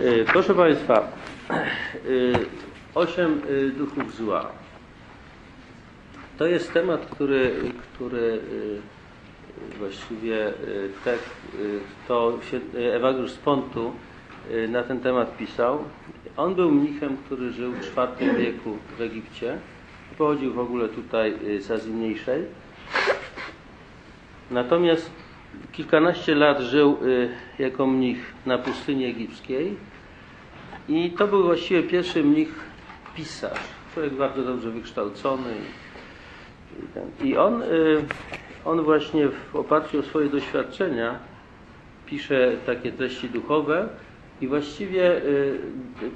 Y, Proszę Państwa, y, osiem y, duchów zła. To jest temat, który, który właściwie tak, to Ewagriusz z Pontu na ten temat pisał. On był mnichem, który żył w IV wieku w Egipcie. Pochodził w ogóle tutaj z Azji Mniejszej. Natomiast kilkanaście lat żył y, jako mnich na pustyni egipskiej i to był właściwie pierwszy mnich pisarz. Człowiek bardzo dobrze wykształcony. I, on, y, on właśnie w oparciu o swoje doświadczenia pisze takie treści duchowe i właściwie y,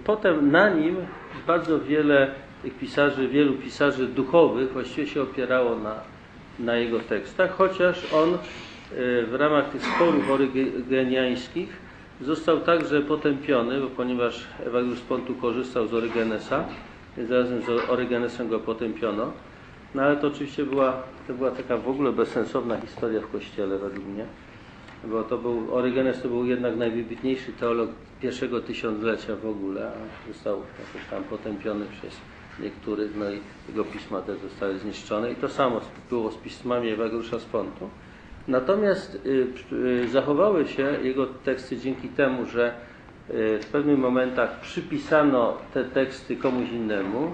potem na nim bardzo wiele tych pisarzy, wielu pisarzy duchowych właściwie się opierało na, na jego tekstach, chociaż on w ramach tych sporów orygeniańskich został także potępiony, bo ponieważ Ewagrius Pontu korzystał z Orygenesa, więc razem z Orygenesem go potępiono. No ale to oczywiście była, to była taka w ogóle bezsensowna historia w Kościele według mnie, bo to był, Orygenes to był jednak najwybitniejszy teolog pierwszego tysiąclecia w ogóle, a został jakoś tam potępiony przez niektórych, no i jego pisma też zostały zniszczone i to samo było z pismami Ewagriusza z Pontu. Natomiast y, y, zachowały się jego teksty dzięki temu, że y, w pewnych momentach przypisano te teksty komuś innemu,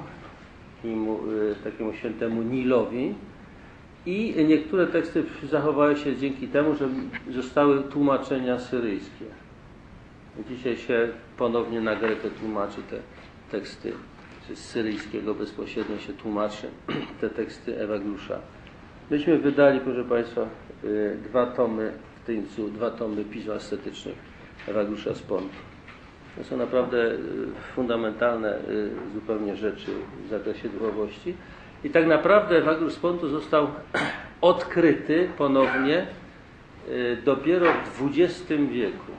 takiemu, takiemu świętemu Nilowi i niektóre teksty zachowały się dzięki temu, że zostały tłumaczenia syryjskie. Dzisiaj się ponownie na grekę tłumaczy te teksty, z syryjskiego bezpośrednio się tłumaczy te teksty Ewagriusza. Myśmy wydali, proszę Państwa, dwa tomy w Tyńcu, dwa tomy pism ascetycznych Ewagriusza z Pontu. To są naprawdę fundamentalne zupełnie rzeczy w zakresie duchowości. I tak naprawdę Ewagriusz z Pontu został odkryty ponownie dopiero w XX wieku.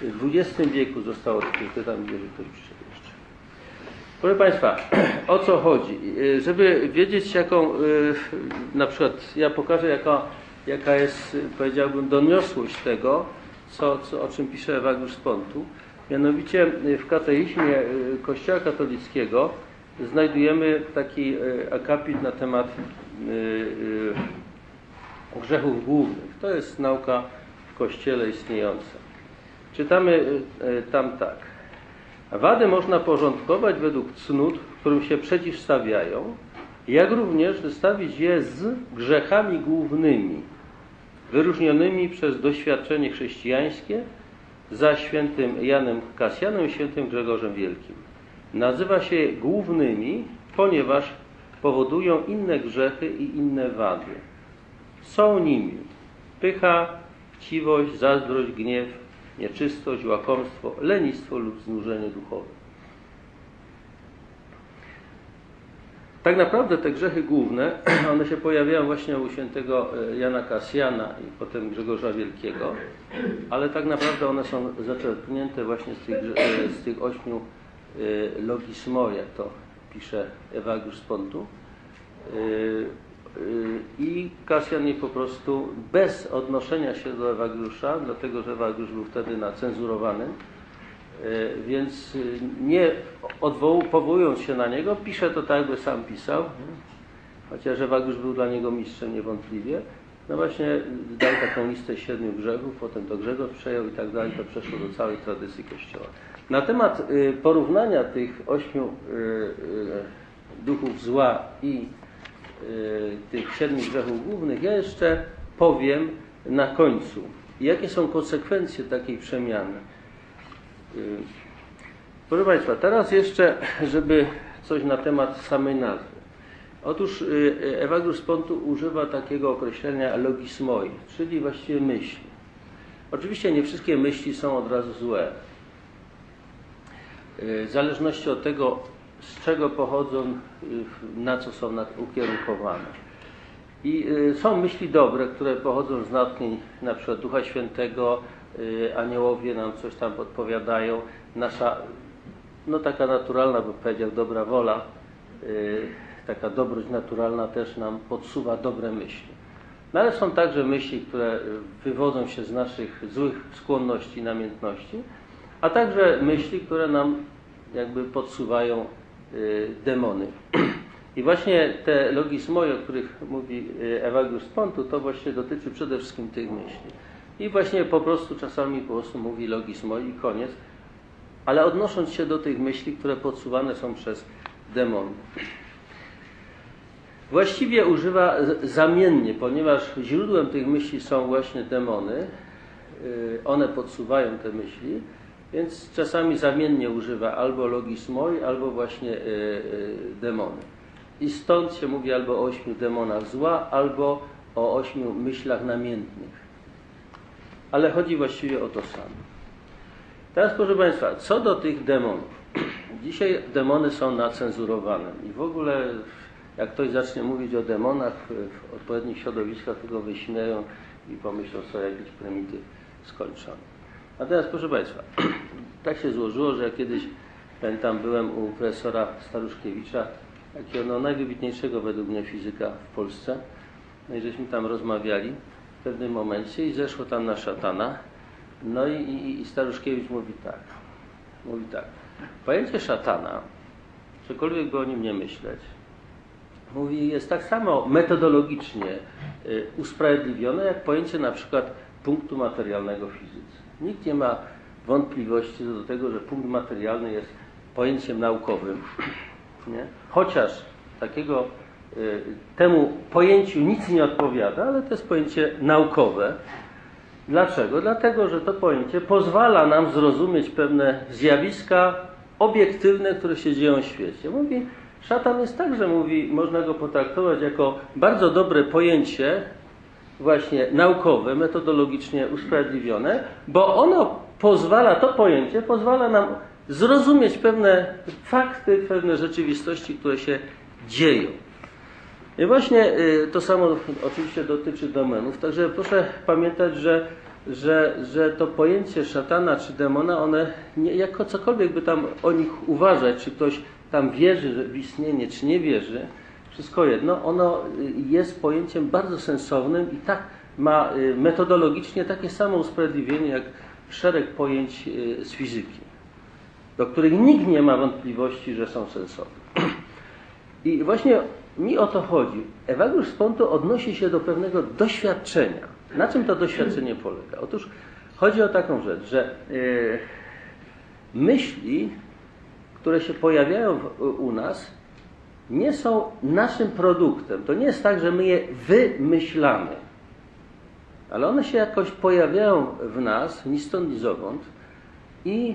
W XX wieku został odkryty, tam gdzie ktoś przyszedł. Proszę Państwa, o co chodzi? Żeby wiedzieć jaką, na przykład ja pokażę jaka, jaka jest, powiedziałbym, doniosłość tego, co, co, o czym pisze Ewagriusz z Pontu. Mianowicie w kateizmie Kościoła katolickiego znajdujemy taki akapit na temat grzechów głównych. To jest nauka w Kościele istniejąca. Czytamy tam tak. Wady można porządkować według cnót, którym się przeciwstawiają, jak również wystawić je z grzechami głównymi, wyróżnionymi przez doświadczenie chrześcijańskie za świętym Janem Kasjanem i świętym Grzegorzem Wielkim. Nazywa się głównymi, ponieważ powodują inne grzechy i inne wady. Są nimi pycha, chciwość, zazdrość, gniew, nieczystość, łakomstwo, lenistwo lub znużenie duchowe. Tak naprawdę te grzechy główne, one się pojawiają właśnie u świętego Jana Kasjana i potem Grzegorza Wielkiego, ale tak naprawdę one są zaczerpnięte właśnie z tych, z tych ośmiu logismo, jak to pisze Ewagriusz z Pontu. I Kasjan je po prostu bez odnoszenia się do Ewagriusza, dlatego że Ewagriusz był wtedy na cenzurowanym, więc nie odwoł, powołując się na niego, pisze to tak, jakby sam pisał, chociaż Ewagriusz był dla niego mistrzem niewątpliwie. No właśnie dał taką listę siedmiu grzechów, potem to Grzegorz przejął i tak dalej, to przeszło do całej tradycji Kościoła. Na temat porównania tych ośmiu duchów zła i tych siedmiu grzechów głównych, ja jeszcze powiem na końcu, jakie są konsekwencje takiej przemiany. Proszę Państwa, teraz jeszcze, żeby coś na temat samej nazwy. Otóż Ewagriusz z Pontu używa takiego określenia logismoi, czyli właściwie myśli. Oczywiście nie wszystkie myśli są od razu złe. W zależności od tego, z czego pochodzą, na co są ukierunkowane. I są myśli dobre, które pochodzą z natchnień na przykład Ducha Świętego, aniołowie nam coś tam podpowiadają, nasza, no taka naturalna, bym powiedział, dobra wola, taka dobroć naturalna też nam podsuwa dobre myśli. No ale są także myśli, które wywodzą się z naszych złych skłonności, namiętności, a także myśli, które nam jakby podsuwają y, demony. I właśnie te logismoje, o których mówi y, Ewagius Pontu, to właśnie dotyczy przede wszystkim tych myśli. I właśnie po prostu czasami po prostu mówi logismoi i koniec, ale odnosząc się do tych myśli, które podsuwane są przez demony. Właściwie używa zamiennie, ponieważ źródłem tych myśli są właśnie demony, y, one podsuwają te myśli, więc czasami zamiennie używa albo logismoi, albo właśnie y, y, demony. I stąd się mówi albo o ośmiu demonach zła, albo o ośmiu myślach namiętnych. Ale chodzi właściwie o to samo. Teraz proszę Państwa, co do tych demonów. Dzisiaj demony są nacenzurowane i w ogóle jak ktoś zacznie mówić o demonach w odpowiednich środowiskach, go wyśmieją i pomyślą sobie jakiś prymityw skończony. A teraz proszę Państwa, tak się złożyło, że ja kiedyś pamiętam, byłem u profesora Staruszkiewicza, takiego no, najwybitniejszego według mnie fizyka w Polsce. No i żeśmy tam rozmawiali w pewnym momencie i zeszło tam na szatana. No i, i, i Staruszkiewicz mówi tak, mówi tak, pojęcie szatana, cokolwiek by o nim nie myśleć, mówi, jest tak samo metodologicznie y, usprawiedliwione, jak pojęcie na przykład punktu materialnego w fizyce. Nikt nie ma wątpliwości do tego, że punkt materialny jest pojęciem naukowym, nie? chociaż takiego y, temu pojęciu nic nie odpowiada, ale to jest pojęcie naukowe. Dlaczego? Dlatego, że to pojęcie pozwala nam zrozumieć pewne zjawiska obiektywne, które się dzieją w świecie. Mówi, szatan jest także, mówi, można go potraktować jako bardzo dobre pojęcie, właśnie naukowe, metodologicznie usprawiedliwione, bo ono pozwala, to pojęcie pozwala nam zrozumieć pewne fakty, pewne rzeczywistości, które się dzieją. I właśnie y, to samo oczywiście dotyczy domenów, także proszę pamiętać, że, że, że to pojęcie szatana czy demona, one nie, jako cokolwiek by tam o nich uważać, czy ktoś tam wierzy w istnienie, czy nie wierzy, wszystko jedno, ono y, jest pojęciem bardzo sensownym i tak ma y, metodologicznie takie samo usprawiedliwienie jak szereg pojęć z fizyki do których nikt nie ma wątpliwości, że są sensowne. I właśnie mi o to chodzi. Ewagriusz Sponto odnosi się do pewnego doświadczenia. Na czym to doświadczenie polega? Otóż chodzi o taką rzecz, że myśli, które się pojawiają u nas, nie są naszym produktem. To nie jest tak, że my je wymyślamy, ale one się jakoś pojawiają w nas, ni stąd, ni zowąd i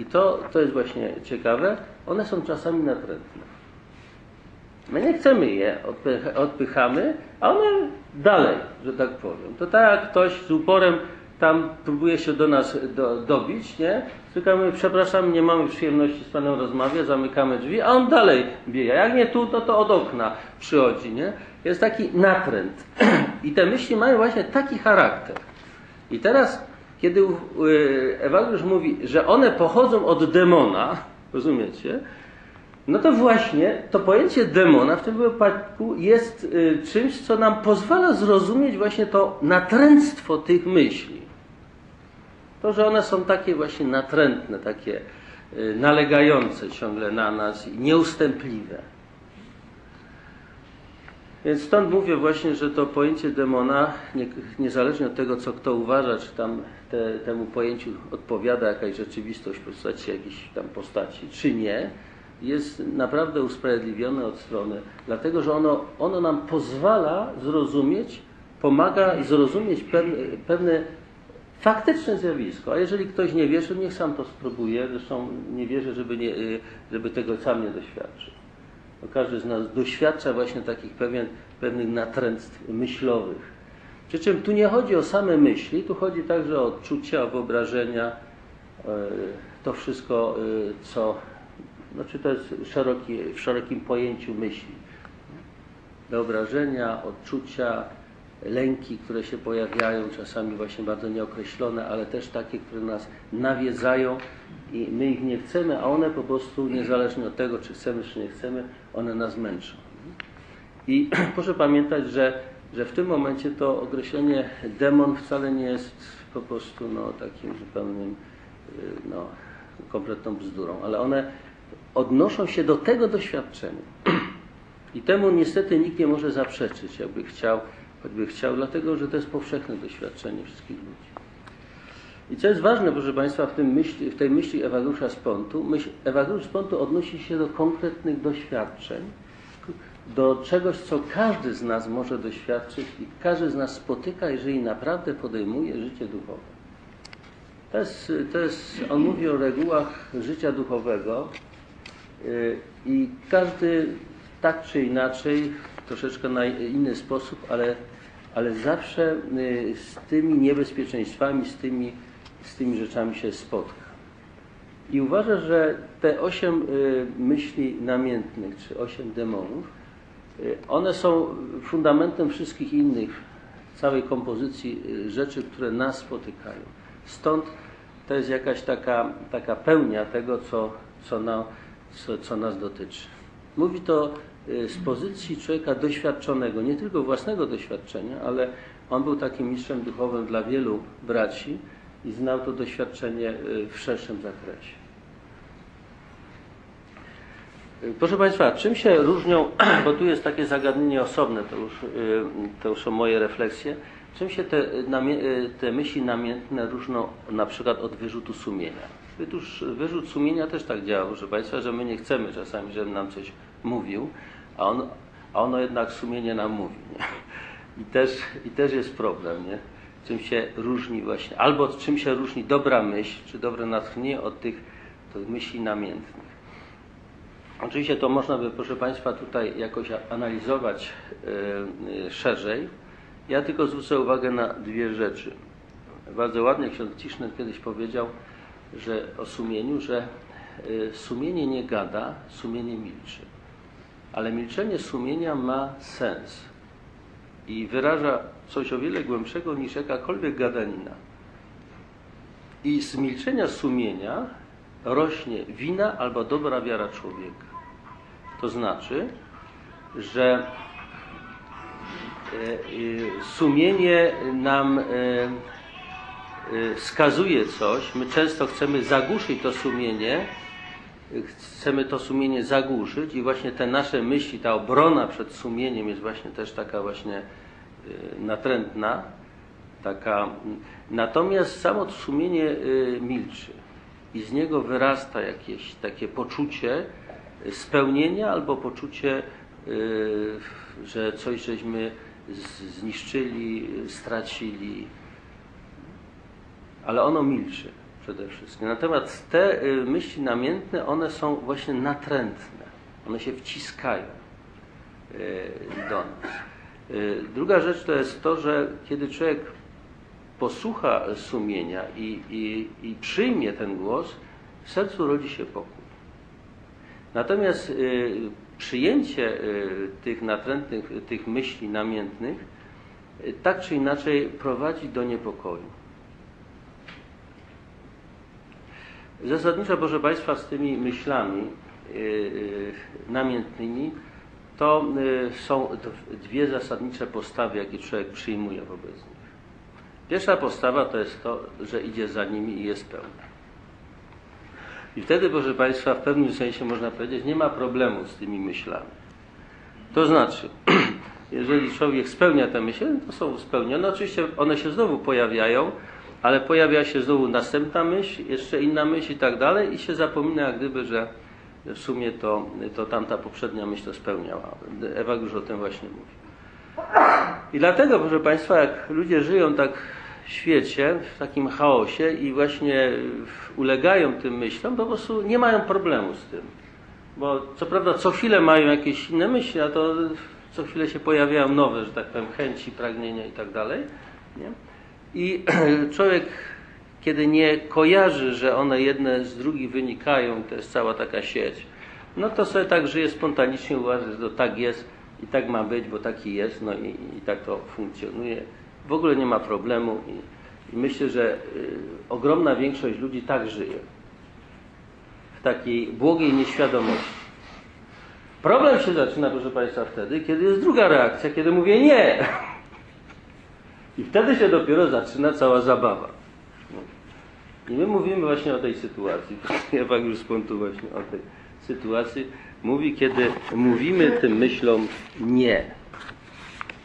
i to, to jest właśnie ciekawe, one są czasami natrętne. My nie chcemy je, odpycha, odpychamy, a one dalej, że tak powiem. To tak jak ktoś z uporem tam próbuje się do nas do, dobić, nie? Zwykle przepraszam, nie mamy przyjemności z Panem rozmawiać, zamykamy drzwi, a on dalej bije. Jak nie tu, to to od okna przychodzi, nie? Jest taki natręt. I te myśli mają właśnie taki charakter. I teraz kiedy Ewagriusz mówi, że one pochodzą od demona, rozumiecie? No to właśnie to pojęcie demona w tym wypadku jest y, czymś, co nam pozwala zrozumieć właśnie to natręctwo tych myśli. To, że one są takie właśnie natrętne, takie y, nalegające ciągle na nas i nieustępliwe. Więc stąd mówię właśnie, że to pojęcie demona, nie, niezależnie od tego, co kto uważa, czy tam te, temu pojęciu odpowiada jakaś rzeczywistość w postaci jakiejś tam postaci, czy nie, jest naprawdę usprawiedliwione od strony, dlatego że ono, ono nam pozwala zrozumieć, pomaga zrozumieć pewne, pewne faktyczne zjawisko. A jeżeli ktoś nie wierzy, niech sam to spróbuje. Zresztą nie wierzę, żeby, nie, żeby tego sam nie doświadczył. Bo każdy z nas doświadcza właśnie takich pewien, pewnych natręctw myślowych. Przy czym tu nie chodzi o same myśli, tu chodzi także o odczucia, o wyobrażenia, e, to wszystko, e, co, znaczy to jest szeroki, w szerokim pojęciu myśli. Wyobrażenia, odczucia, lęki, które się pojawiają, czasami właśnie bardzo nieokreślone, ale też takie, które nas nawiedzają i my ich nie chcemy, a one po prostu, niezależnie od tego, czy chcemy, czy nie chcemy, one nas męczą. I proszę pamiętać, że że w tym momencie to określenie demon wcale nie jest po prostu no, takim zupełnym, y, no, kompletną bzdurą, ale one odnoszą się do tego doświadczenia. I temu niestety nikt nie może zaprzeczyć, jakby chciał, choćby chciał, dlatego że to jest powszechne doświadczenie wszystkich ludzi. I co jest ważne, proszę Państwa, w, myśli, w tej myśli Ewageusza z Pontu, myśl, odnosi się do konkretnych doświadczeń, do czegoś, co każdy z nas może doświadczyć i każdy z nas spotyka, jeżeli naprawdę podejmuje życie duchowe. To jest, to jest, on mówi o regułach życia duchowego yy, i każdy tak czy inaczej, troszeczkę na inny sposób, ale, ale zawsze yy, z tymi niebezpieczeństwami, z tymi, z tymi rzeczami się spotka. I uważa, że te osiem yy, myśli namiętnych, czy osiem demonów, one są fundamentem wszystkich innych, całej kompozycji rzeczy, które nas spotykają. Stąd to jest jakaś taka, taka pełnia tego, co, co, na, co, co nas dotyczy. Mówi to z pozycji człowieka doświadczonego, nie tylko własnego doświadczenia, ale on był takim mistrzem duchowym dla wielu braci i znał to doświadczenie w szerszym zakresie. Proszę Państwa, czym się różnią, bo tu jest takie zagadnienie osobne, to już, to już są moje refleksje, czym się te, te myśli namiętne różnią na przykład od wyrzutu sumienia? Wytuż, wyrzut sumienia też tak działa, proszę Państwa, że my nie chcemy czasami, żeby nam coś mówił, a, on, a ono jednak sumienie nam mówi. Nie? I, też, I też jest problem, nie? czym się różni właśnie, albo czym się różni dobra myśl, czy dobre natchnienie od tych, tych myśli namiętnych. Oczywiście to można by, proszę Państwa, tutaj jakoś analizować yy, szerzej. Ja tylko zwrócę uwagę na dwie rzeczy. Bardzo ładnie ksiądz Ciszner kiedyś powiedział, że o sumieniu, że yy, sumienie nie gada, sumienie milczy. Ale milczenie sumienia ma sens i wyraża coś o wiele głębszego niż jakakolwiek gadanina. I z milczenia sumienia rośnie wina albo dobra wiara człowieka. To znaczy, że sumienie nam wskazuje coś, my często chcemy zagłuszyć to sumienie, chcemy to sumienie zagłuszyć i właśnie te nasze myśli, ta obrona przed sumieniem jest właśnie też taka właśnie natrętna, taka, natomiast samo sumienie milczy i z niego wyrasta jakieś takie poczucie spełnienia albo poczucie, że coś żeśmy zniszczyli, stracili, ale ono milczy przede wszystkim. Natomiast te myśli namiętne, one są właśnie natrętne, one się wciskają do nas. Druga rzecz to jest to, że kiedy człowiek posłucha sumienia i, i, i przyjmie ten głos, w sercu rodzi się pokój. Natomiast y, przyjęcie y, tych natrętnych, tych myśli namiętnych y, tak czy inaczej prowadzi do niepokoju. Zasadniczo, proszę Państwa, z tymi myślami namiętnymi to są dwie zasadnicze postawy, jakie człowiek przyjmuje wobec nich. Pierwsza postawa to jest to, że idzie za nimi i jest pełna. I wtedy, proszę Państwa, w pewnym sensie można powiedzieć, nie ma problemu z tymi myślami. To znaczy, jeżeli człowiek spełnia te myśli, to są spełnione. Oczywiście one się znowu pojawiają, ale pojawia się znowu następna myśl, jeszcze inna myśl i tak dalej i się zapomina jak gdyby, że w sumie to, to tamta poprzednia myśl to spełniała. Ewa już o tym właśnie mówi. I dlatego, proszę Państwa, jak ludzie żyją tak świecie, w takim chaosie i właśnie ulegają tym myślom, po prostu nie mają problemu z tym. Bo co prawda co chwilę mają jakieś inne myśli, a to co chwilę się pojawiają nowe, że tak powiem, chęci, pragnienia i tak dalej. Nie? I człowiek, kiedy nie kojarzy, że one jedne z drugich wynikają, to jest cała taka sieć, no to sobie tak żyje spontanicznie, uważa, że to tak jest i tak ma być, bo taki jest, no i, i tak to funkcjonuje w ogóle nie ma problemu i, i myślę, że y, ogromna większość ludzi tak żyje. W takiej błogiej nieświadomości. Problem się zaczyna, proszę Państwa, wtedy, kiedy jest druga reakcja, kiedy mówię nie. I wtedy się dopiero zaczyna cała zabawa. I my mówimy właśnie o tej sytuacji. Ewagriusz z Pontu właśnie o tej sytuacji mówi, kiedy mówimy tym myślom nie.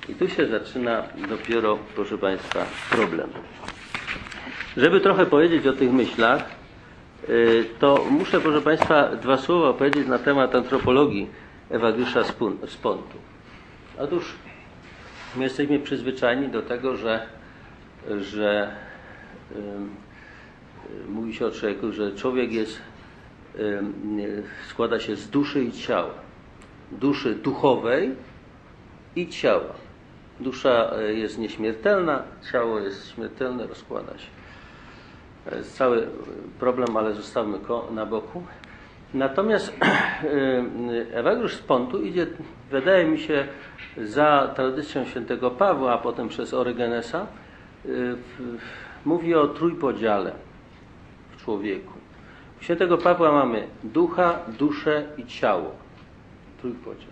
I tu się zaczyna dopiero, proszę Państwa, problem. Żeby trochę powiedzieć o tych myślach, y, to muszę, proszę Państwa, dwa słowa powiedzieć na temat antropologii Ewagriusza z Pontu. Otóż my jesteśmy przyzwyczajeni do tego, że, że mówi się o człowieku, że człowiek jest, składa się z duszy i ciała. Duszy duchowej i ciała. Dusza e, jest nieśmiertelna, ciało jest śmiertelne, rozkłada się. To jest cały problem, ale zostawmy go na boku. Natomiast Ewagriusz z Pontu idzie, wydaje mi się, za tradycją świętego Pawła, a potem przez Orygenesa, y, mówi o trójpodziale w człowieku. U świętego Pawła mamy ducha, duszę i ciało. Trójpodział.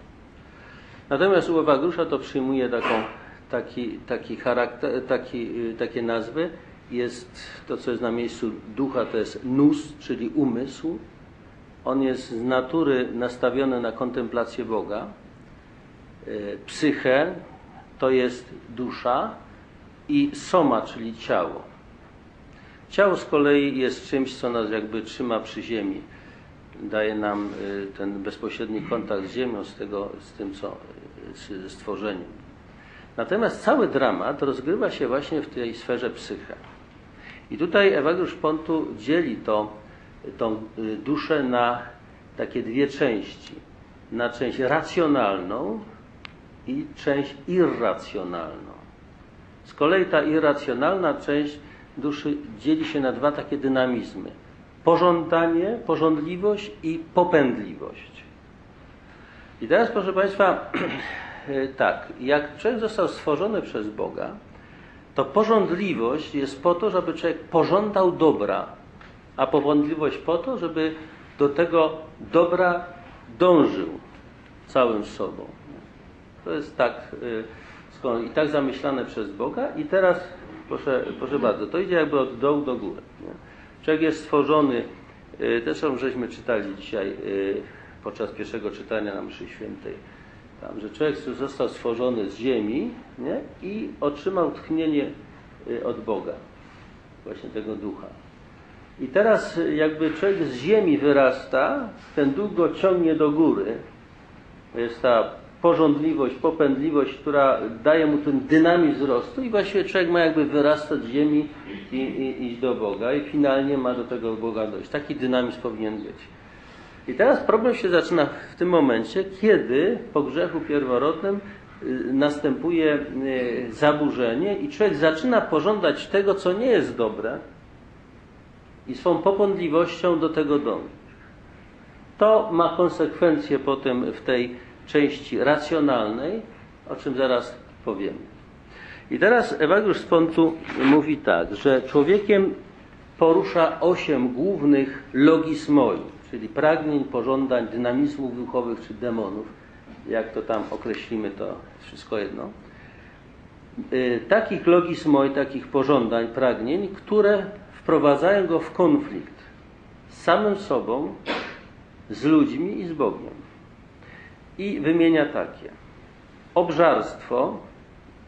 Natomiast u Ewagriusza to przyjmuje taką, taki, taki charakter, taki, y, takie nazwy. Jest to, co jest na miejscu ducha, to jest nus, czyli umysł. On jest z natury nastawiony na kontemplację Boga E, psychę to jest dusza i soma, czyli ciało. Ciało z kolei jest czymś, co nas jakby trzyma przy ziemi. Daje nam e, ten bezpośredni kontakt z ziemią, z, tego, z tym, co z stworzeniem. Natomiast cały dramat rozgrywa się właśnie w tej sferze psyche. I tutaj Ewagriusz Pontu dzieli to, tą e, duszę na takie dwie części. Na część racjonalną, i część irracjonalną. Z kolei ta irracjonalna część duszy dzieli się na dwa takie dynamizmy. Pożądanie, pożądliwość i popędliwość. I teraz, proszę Państwa, tak, jak człowiek został stworzony przez Boga, to pożądliwość jest po to, żeby człowiek pożądał dobra, a popędliwość po to, żeby do tego dobra dążył całym sobą. To jest tak y, i tak zamyślane przez Boga i teraz proszę, proszę bardzo, to idzie jakby od dołu do góry. Człowiek jest stworzony, y, zresztą żeśmy czytali dzisiaj y, podczas pierwszego czytania na mszy świętej, tam, że człowiek został stworzony z ziemi nie? i otrzymał tchnienie od Boga, właśnie tego ducha. I teraz jakby człowiek z ziemi wyrasta, ten duch go ciągnie do góry. Jest ta pożądliwość, popędliwość, która daje mu ten dynamizm wzrostu i właściwie człowiek ma jakby wyrastać z ziemi i, i iść do Boga i finalnie ma do tego Boga dojść. Taki dynamizm powinien być. I teraz problem się zaczyna w tym momencie, kiedy po grzechu pierworodnym y, następuje y, zaburzenie i człowiek zaczyna pożądać tego, co nie jest dobre i swą popądliwością do tego dążyć. To ma konsekwencje potem w tej części racjonalnej, o czym zaraz powiemy. I teraz Ewagriusz z Pontu mówi tak, że człowiekiem porusza osiem głównych logismoi, czyli pragnień, pożądań, dynamizmów duchowych czy demonów, jak to tam określimy, to wszystko jedno. Y, takich logismoi, takich pożądań, pragnień, które wprowadzają go w konflikt z samym sobą, z ludźmi i z Bogiem i wymienia takie: obżarstwo,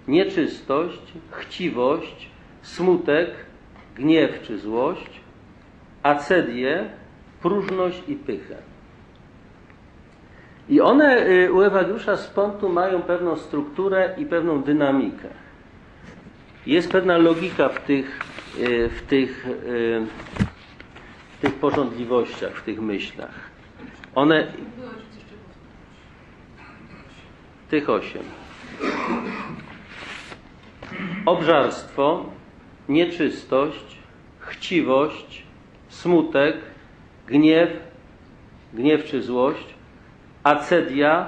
nieczystość, chciwość, smutek, gniew czy złość, acedię, próżność i pychę. I one y, u Ewagriusza z Pontu mają pewną strukturę i pewną dynamikę. Jest pewna logika w tych, w tych, y, w tych porządliwościach, w tych myślach. One tych osiem. Obżarstwo, nieczystość, chciwość, smutek, gniew, gniew czy złość, acedia,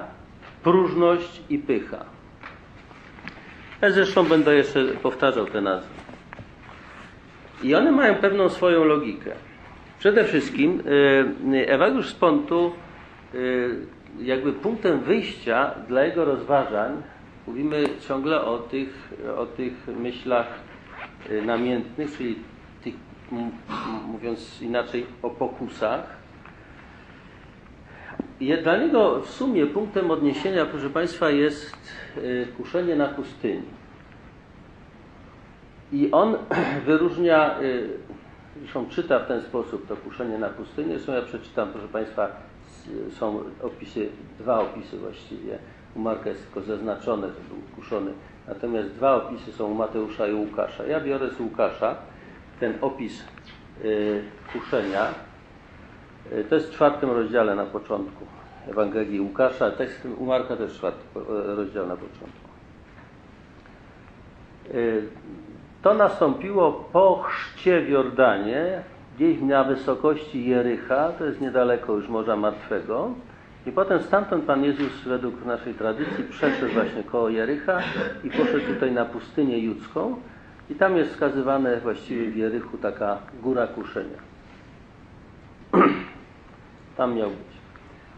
próżność i pycha. Ja zresztą będę jeszcze powtarzał te nazwy. I one mają pewną swoją logikę. Przede wszystkim y, Ewagriusz z Pontu y, jakby punktem wyjścia dla jego rozważań Mówimy ciągle o tych, o tych myślach y, namiętnych, czyli tych, mówiąc inaczej, o pokusach. I dla niego w sumie punktem odniesienia, proszę Państwa, jest y, kuszenie na pustyni. I on wyróżnia, y, zresztą czyta w ten sposób to kuszenie na pustyni. Zresztą ja przeczytam, proszę Państwa, są opisy, dwa opisy właściwie. U Marka jest tylko zaznaczone, że był kuszony. Natomiast dwa opisy są u Mateusza i Łukasza. Ja biorę z Łukasza ten opis y, kuszenia. Y, To jest w czwartym rozdziale na początku Ewangelii Łukasza. Tekst u Marka też czwarty rozdział na początku. To nastąpiło po chrzcie w Jordanie, gdzieś na wysokości Jericha, to jest niedaleko już Morza Martwego. I potem stamtąd Pan Jezus według naszej tradycji przeszedł właśnie koło Jericha i poszedł tutaj na pustynię judzką. I tam jest wskazywane właściwie w Jerychu taka góra kuszenia. Tam miał być.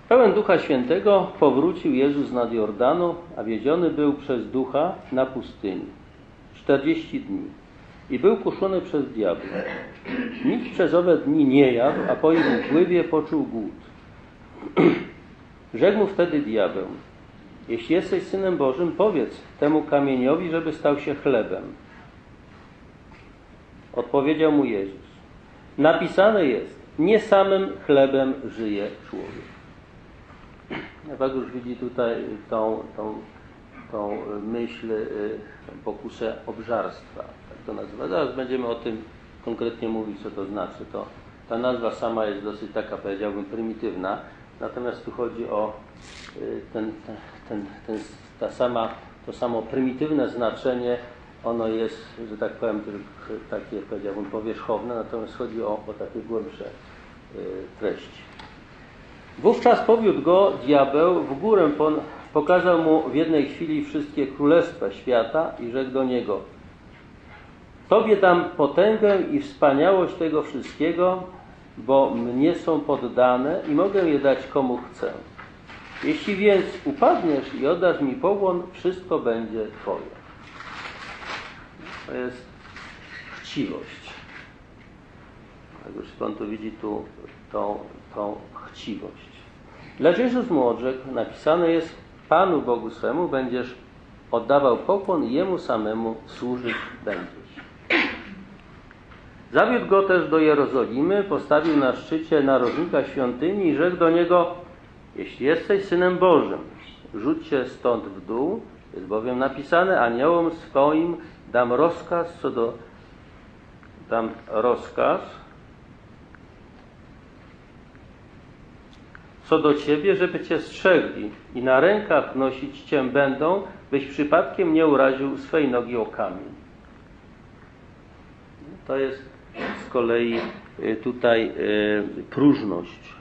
Pełen Ducha Świętego powrócił Jezus nad Jordanu, a wiedziony był przez Ducha na pustyni. 40 dni. I był kuszony przez diabła. Nic przez owe dni nie jadł, a po ich upływie poczuł głód. Rzekł mu wtedy diabeł, jeśli jesteś Synem Bożym, powiedz temu kamieniowi, żeby stał się chlebem. Odpowiedział mu Jezus, napisane jest, nie samym chlebem żyje człowiek. Ewag już widzi tutaj tą, tą, tą myśl, y, pokusę obżarstwa, to nazywa. Zaraz będziemy o tym konkretnie mówić, co to znaczy. To, ta nazwa sama jest dosyć taka, powiedziałbym, prymitywna, natomiast tu chodzi o y, ten, ten, ten, ta sama, to samo prymitywne znaczenie, ono jest, że tak powiem, takie, powiedziałbym, powierzchowne, natomiast chodzi o, o takie głębsze y, treści. Wówczas powiódł go diabeł w górę, pokazał mu w jednej chwili wszystkie królestwa świata i rzekł do niego Tobie dam potęgę i wspaniałość tego wszystkiego, bo mnie są poddane i mogę je dać komu chcę. Jeśli więc upadniesz i oddasz mi pokłon, wszystko będzie Twoje. To jest chciwość. Jak już Pan tu widzi tu tą, tą chciwość. Lecz Jezus mu odrzekł, napisane jest, Panu Bogu swemu będziesz oddawał pokłon Jemu samemu służyć będziesz. Zawiódł go też do Jerozolimy, postawił na szczycie narożnika świątyni i rzekł do niego, jeśli jesteś Synem Bożym, rzuć się stąd w dół, jest bowiem napisane, aniołom swoim dam rozkaz co do, dam rozkaz co do Ciebie, żeby Cię strzegli i na rękach nosić Cię będą, byś przypadkiem nie uraził swej nogi o kamień. To jest z kolei y, tutaj y, próżność.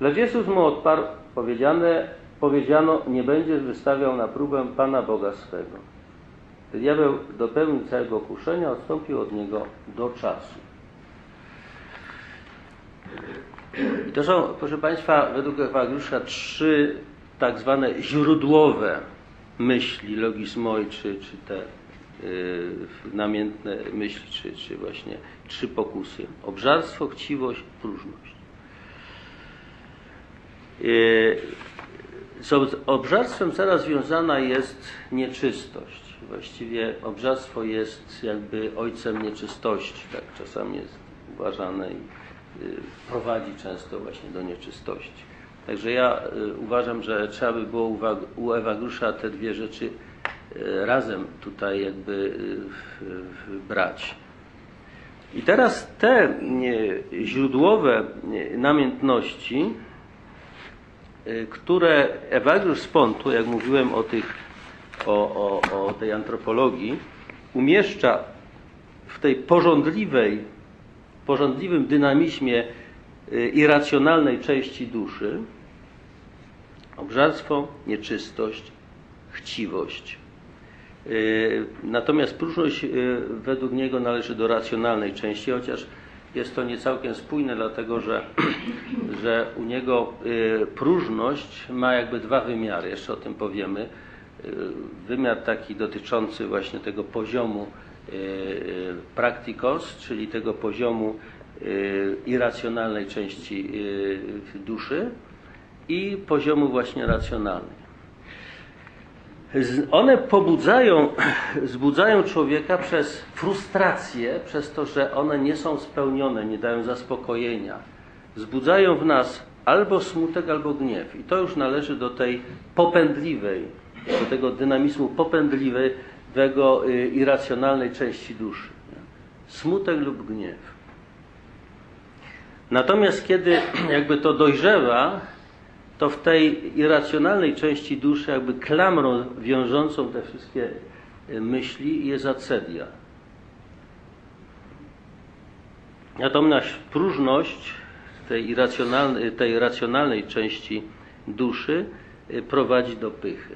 Lecz Jezus mu odparł, powiedziane, powiedziano, nie będziesz wystawiał na próbę Pana Boga swego. Diabeł dopełnił całego kuszenia, odstąpił od niego do czasu. I to są, proszę Państwa, według Ewagriusza trzy tak zwane źródłowe myśli, logizmoi, czy, czy te namiętne myśli, czy, czy właśnie trzy pokusy. Obżarstwo, chciwość, próżność. Y, z obżarstwem coraz związana jest nieczystość. Właściwie obżarstwo jest jakby ojcem nieczystości, tak czasami jest uważane i prowadzi często właśnie do nieczystości. Także ja uważam, że trzeba by było u Ewagusza te dwie rzeczy razem tutaj jakby brać. I teraz te źródłowe namiętności, które Ewagiusz z Pontu, jak mówiłem o, tych, o, o, o tej antropologii, umieszcza w tej porządliwej porządliwym dynamizmie irracjonalnej części duszy obżarstwo, nieczystość, chciwość. Natomiast próżność według niego należy do racjonalnej części, chociaż jest to niecałkiem spójne, dlatego że, że u niego y, próżność ma jakby dwa wymiary, jeszcze o tym powiemy. Y, Wymiar taki dotyczący właśnie tego poziomu y, y, praktikos, czyli tego poziomu y, irracjonalnej części y, duszy i poziomu właśnie racjonalnej. One pobudzają, zbudzają człowieka przez frustrację, przez to, że one nie są spełnione, nie dają zaspokojenia. Wzbudzają w nas albo smutek, albo gniew. I to już należy do tej popędliwej, do tego dynamizmu popędliwego, y, irracjonalnej części duszy. Smutek lub gniew. Natomiast kiedy jakby to dojrzewa, to w tej irracjonalnej części duszy jakby klamrą wiążącą te wszystkie y, myśli jest acedia. Natomiast próżność tej, irracjonalnej, tej racjonalnej części duszy y, prowadzi do pychy.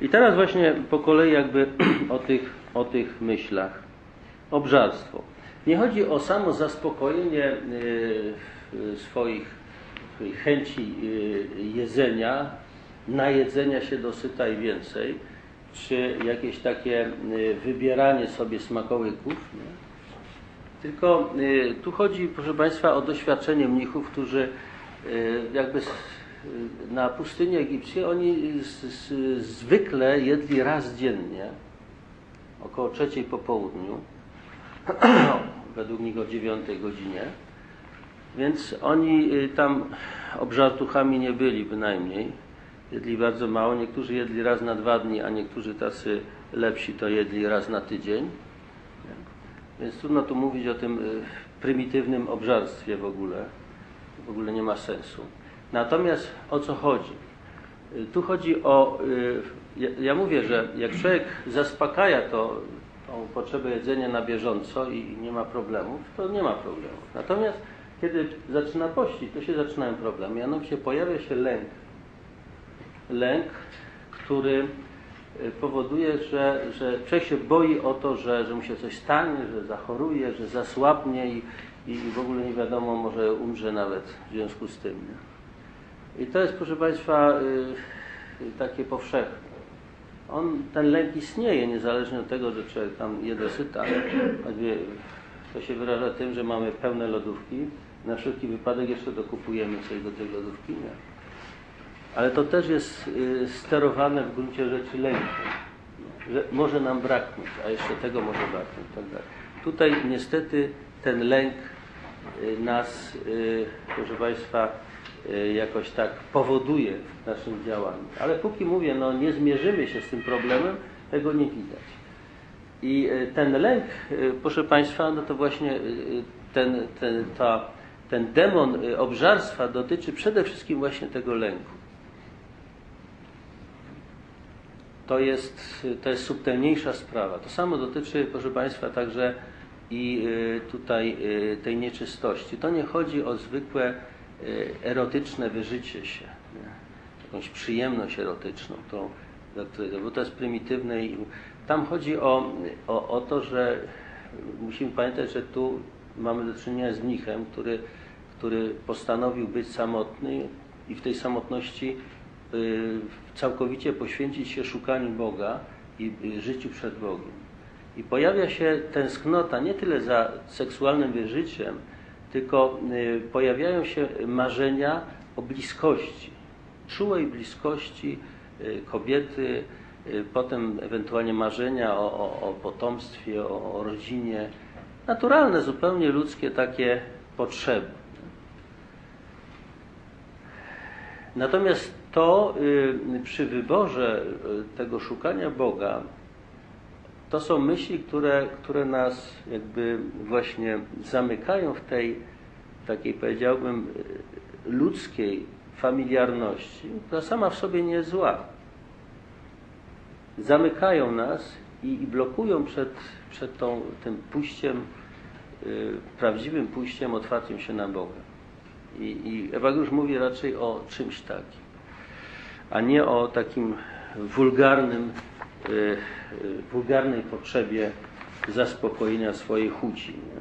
I teraz właśnie po kolei jakby o tych, o tych myślach. Obżarstwo. Nie chodzi o samo zaspokojenie y, swoich, chęci y, jedzenia, najedzenia się dosyta i więcej, czy jakieś takie y, wybieranie sobie smakołyków. Nie? Tylko y, tu chodzi, proszę Państwa, o doświadczenie mnichów, którzy jakby na pustyni egipskiej oni z, z, zwykle jedli raz dziennie, około trzeciej po południu, według nich o dziewiątej godzinie. Więc oni y, tam obżartuchami nie byli bynajmniej. Jedli bardzo mało. Niektórzy jedli raz na dwa dni, a niektórzy tacy lepsi to jedli raz na tydzień. Więc trudno tu mówić o tym y, prymitywnym obżarstwie w ogóle. W ogóle nie ma sensu. Natomiast o co chodzi? Y, Tu chodzi o. Ja, ja mówię, że jak człowiek zaspokaja to, tą potrzebę jedzenia na bieżąco i nie ma problemów, to nie ma problemów. Natomiast kiedy zaczyna pościć, to się zaczynają problemy. Mianowicie pojawia się lęk. Lęk, który y, powoduje, że, że człowiek się boi o to, że, że mu się coś stanie, że zachoruje, że zasłabnie i, i w ogóle nie wiadomo, może umrze nawet w związku z tym. I to jest, proszę Państwa, y, takie powszechne. On, ten lęk istnieje, niezależnie od tego, że człowiek tam je dosyta. To się wyraża tym, że mamy pełne lodówki. Na wszelki wypadek jeszcze dokupujemy coś do tej lodówki. Nie? Ale to też jest y, sterowane w gruncie rzeczy lękiem. Że może nam braknąć, a jeszcze tego może braknąć. Tak dalej. Tutaj niestety ten lęk y, nas, y, proszę Państwa, y, jakoś tak powoduje w naszym działaniu. Ale póki mówię, no nie zmierzymy się z tym problemem, tego nie widać. I y, ten lęk, y, proszę Państwa, no to właśnie ten, ten, ta, ten demon y, obżarstwa dotyczy przede wszystkim właśnie tego lęku. To jest, to jest subtelniejsza sprawa. To samo dotyczy, proszę Państwa, także i y, tutaj y, tej nieczystości. To nie chodzi o zwykłe y, erotyczne wyżycie się, jakąś przyjemność erotyczną, której- bo to jest prymitywne. I tam chodzi o, o, o to, że musimy pamiętać, że tu mamy do czynienia z mnichem, który, który postanowił być samotny i w tej samotności y, całkowicie poświęcić się szukaniu Boga i y, życiu przed Bogiem. I pojawia się tęsknota nie tyle za seksualnym wyżyciem, tylko y, pojawiają się marzenia o bliskości, czułej bliskości kobiety, potem ewentualnie marzenia o, o, o potomstwie, o, o rodzinie. Naturalne, zupełnie ludzkie takie potrzeby. Natomiast to y, przy wyborze y, tego szukania Boga, to są myśli, które, które nas jakby właśnie zamykają w tej takiej powiedziałbym y, ludzkiej familiarności, która sama w sobie nie jest zła. Zamykają nas i, i blokują przed, przed tą, tym pójściem, y, prawdziwym pójściem, otwarciem się na Boga. I, I Ewageusz mówi raczej o czymś takim, a nie o takim wulgarnym, y, y, wulgarnej potrzebie zaspokojenia swojej chuci. Nie?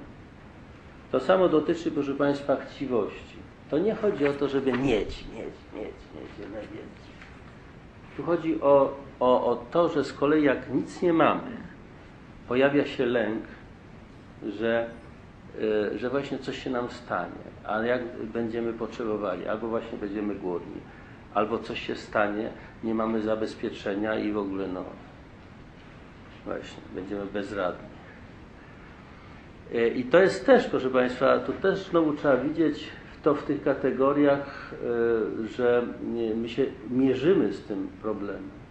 To samo dotyczy, proszę Państwa, chciwości. To nie chodzi o to, żeby mieć, mieć, mieć, mieć jak najwięcej. Tu chodzi o, o, o to, że z kolei jak nic nie mamy, pojawia się lęk, że, y, że właśnie coś się nam stanie, a jak będziemy potrzebowali, albo właśnie będziemy głodni, albo coś się stanie, nie mamy zabezpieczenia i w ogóle no właśnie, będziemy bezradni. Y, I to jest też, proszę Państwa, tu też znowu trzeba widzieć to w tych kategoriach, y, że my się mierzymy z tym problemem.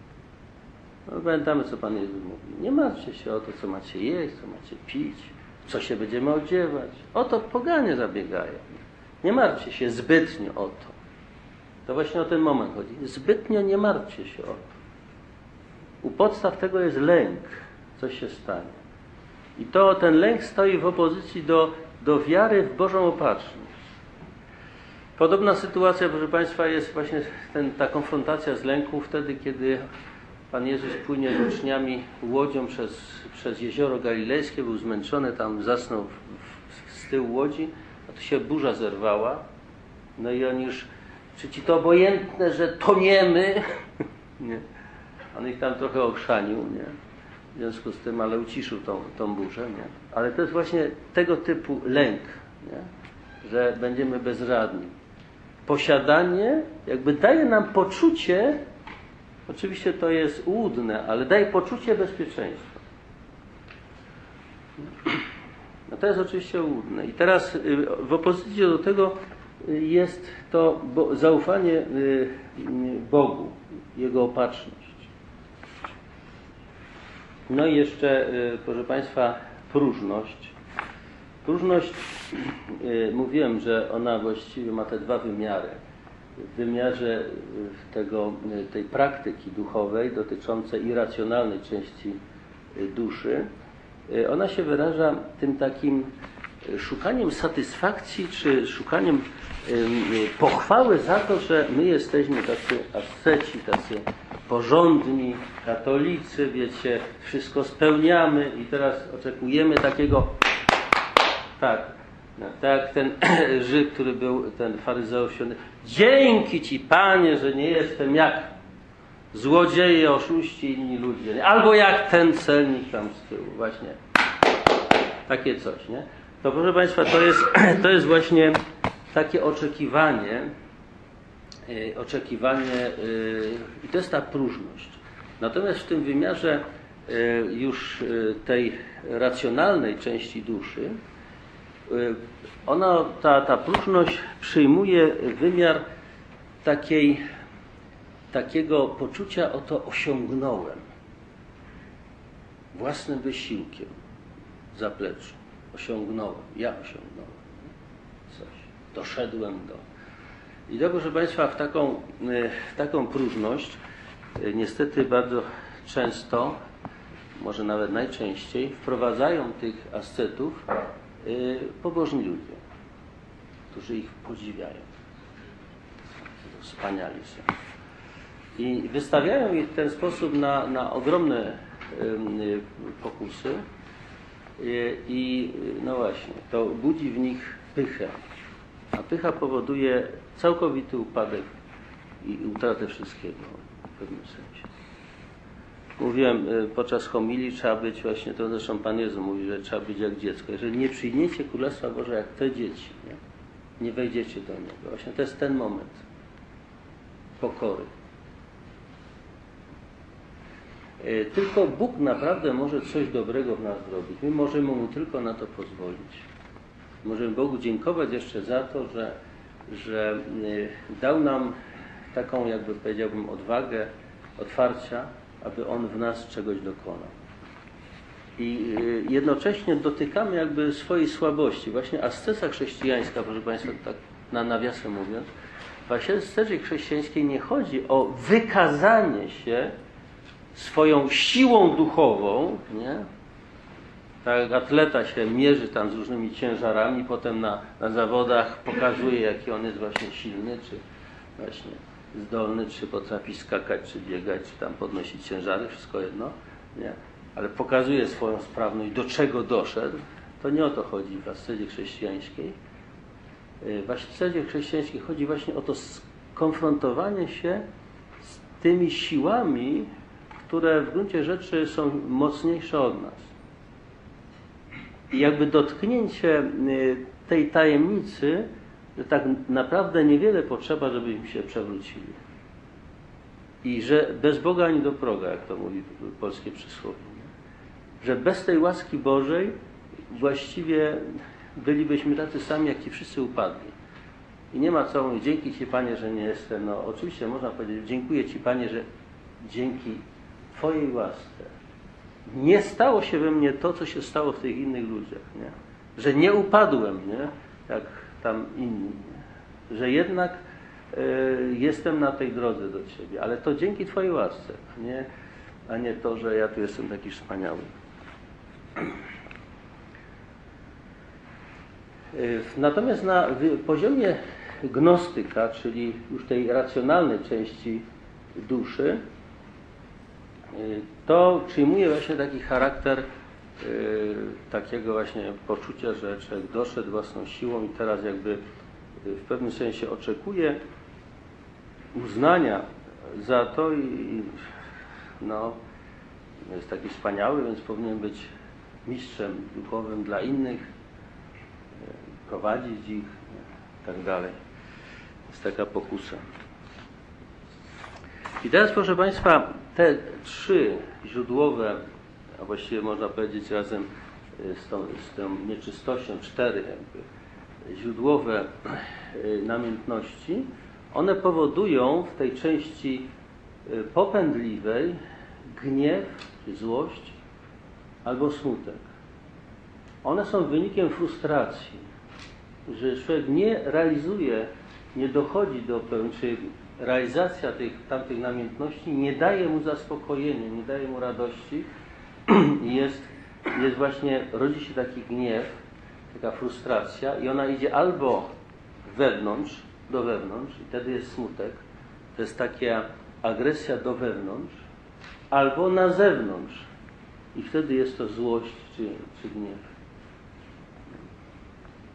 No, pamiętamy, co Pan Jezus mówi. Nie martwcie się o to, co macie jeść, co macie pić, co się będziemy odziewać. O to poganie zabiegają. Nie martwcie się zbytnio o to. To właśnie o ten moment chodzi. Zbytnio nie martwcie się o to. U podstaw tego jest lęk, co się stanie. I to ten lęk stoi w opozycji do, do wiary w Bożą opatrzność. Podobna sytuacja, proszę Państwa, jest właśnie ten, ta konfrontacja z lęką wtedy, kiedy Pan Jezus płynie z uczniami łodzią przez, przez jezioro galilejskie, był zmęczony, tam zasnął w, z tyłu łodzi, a tu się burza zerwała. No i on już, czy ci to obojętne, że toniemy? nie. On ich tam trochę ochrzanił, nie? W związku z tym, ale uciszył tą, tą burzę, nie? Ale to jest właśnie tego typu lęk, nie? że będziemy bezradni. Posiadanie jakby daje nam poczucie, oczywiście to jest łudne, ale daje poczucie bezpieczeństwa. No to jest oczywiście łudne. I teraz y, w opozycji do tego y, jest to zaufanie y, Bogu, Jego opatrzność. No i jeszcze, proszę Państwa, próżność. Próżność, mówiłem, że ona właściwie ma te dwa wymiary. W wymiarze tego, tej praktyki duchowej dotyczącej irracjonalnej części duszy, ona się wyraża tym takim szukaniem satysfakcji, czy szukaniem pochwały za to, że my jesteśmy tacy asceci, tacy porządni, katolicy, wiecie, wszystko spełniamy i teraz oczekujemy takiego, tak, no, tak ten Żyd, który był ten faryzeusz, dzięki Ci Panie, że nie jestem jak złodzieje, oszuści inni ludzie, albo jak ten celnik tam z tyłu, właśnie, takie coś, nie? To proszę Państwa, to jest, to jest właśnie takie oczekiwanie, yy, oczekiwanie yy, i to jest ta próżność. Natomiast w tym wymiarze yy, już tej racjonalnej części duszy, ona, ta, ta próżność przyjmuje wymiar takiej, takiego poczucia, oto osiągnąłem własnym wysiłkiem zapleczu. Osiągnąłem, ja osiągnąłem coś, doszedłem do. I to, proszę Państwa, w taką, w taką próżność niestety bardzo często, może nawet najczęściej, wprowadzają tych ascetów pobożni ludzie, którzy ich podziwiają. Wspaniali są. I wystawiają ich w ten sposób na, na ogromne pokusy i no właśnie, to budzi w nich pychę. A pycha powoduje całkowity upadek i utratę wszystkiego w pewnym sensie. Mówiłem podczas homilii, trzeba być właśnie, to zresztą Pan Jezus mówi, że trzeba być jak dziecko. Jeżeli nie przyjmiecie Królestwa Boże jak te dzieci, nie, nie wejdziecie do Niego. Właśnie to jest ten moment pokory. Tylko Bóg naprawdę może coś dobrego w nas zrobić. My możemy Mu tylko na to pozwolić. Możemy Bogu dziękować jeszcze za to, że, że dał nam taką, jakby powiedziałbym, odwagę, otwarcia, aby On w nas czegoś dokonał. I jednocześnie dotykamy jakby swojej słabości. Właśnie ascesa chrześcijańska, proszę Państwa, tak na nawiasem mówiąc, w ascesie chrześcijańskiej nie chodzi o wykazanie się swoją siłą duchową, nie? Tak atleta się mierzy tam z różnymi ciężarami, potem na, na zawodach pokazuje, jaki on jest właśnie silny, czy właśnie zdolny, czy potrafi skakać, czy biegać, czy tam podnosić ciężary, wszystko jedno, nie? ale pokazuje swoją sprawność, do czego doszedł, To nie o to chodzi w ascezie chrześcijańskiej. Y, W ascezie chrześcijańskiej chodzi właśnie o to skonfrontowanie się z tymi siłami, które w gruncie rzeczy są mocniejsze od nas. I jakby dotknięcie y, tej tajemnicy, że tak naprawdę niewiele potrzeba, żebyśmy się przewrócili. I że bez Boga ani do proga, jak to mówi polskie przysłowie. Że bez tej łaski Bożej właściwie bylibyśmy tacy sami, jak ci wszyscy upadli. I nie ma co mówić, dzięki Ci Panie, że nie jestem. No oczywiście można powiedzieć, dziękuję Ci Panie, że dzięki Twojej łasce nie stało się we mnie to, co się stało w tych innych ludziach. Nie? Że nie upadłem, nie? jak tam inni. Że jednak y, jestem na tej drodze do Ciebie. Ale to dzięki Twojej łasce, a nie, a nie to, że ja tu jestem taki wspaniały. Y, Natomiast na poziomie gnostyka, czyli już tej racjonalnej części duszy, y, to przyjmuje właśnie taki charakter takiego właśnie poczucia, że człowiek doszedł własną siłą i teraz jakby y, w pewnym sensie oczekuje uznania za to i i, no, jest taki wspaniały, więc powinien być mistrzem duchowym dla innych, y, prowadzić ich i tak dalej. Jest taka pokusa. I teraz, proszę Państwa, te trzy źródłowe, a właściwie można powiedzieć razem y, z tą, z tą nieczystością, cztery jakby, źródłowe y, namiętności, one powodują w tej części y, popędliwej gniew, złość albo smutek. One są wynikiem frustracji, że człowiek nie realizuje, nie dochodzi do czy realizacja tych tamtych namiętności nie daje mu zaspokojenia, nie daje mu radości i jest, jest właśnie, rodzi się taki gniew, taka frustracja i ona idzie albo wewnątrz, do wewnątrz i wtedy jest smutek, to jest taka agresja do wewnątrz, albo na zewnątrz i wtedy jest to złość czy, czy gniew.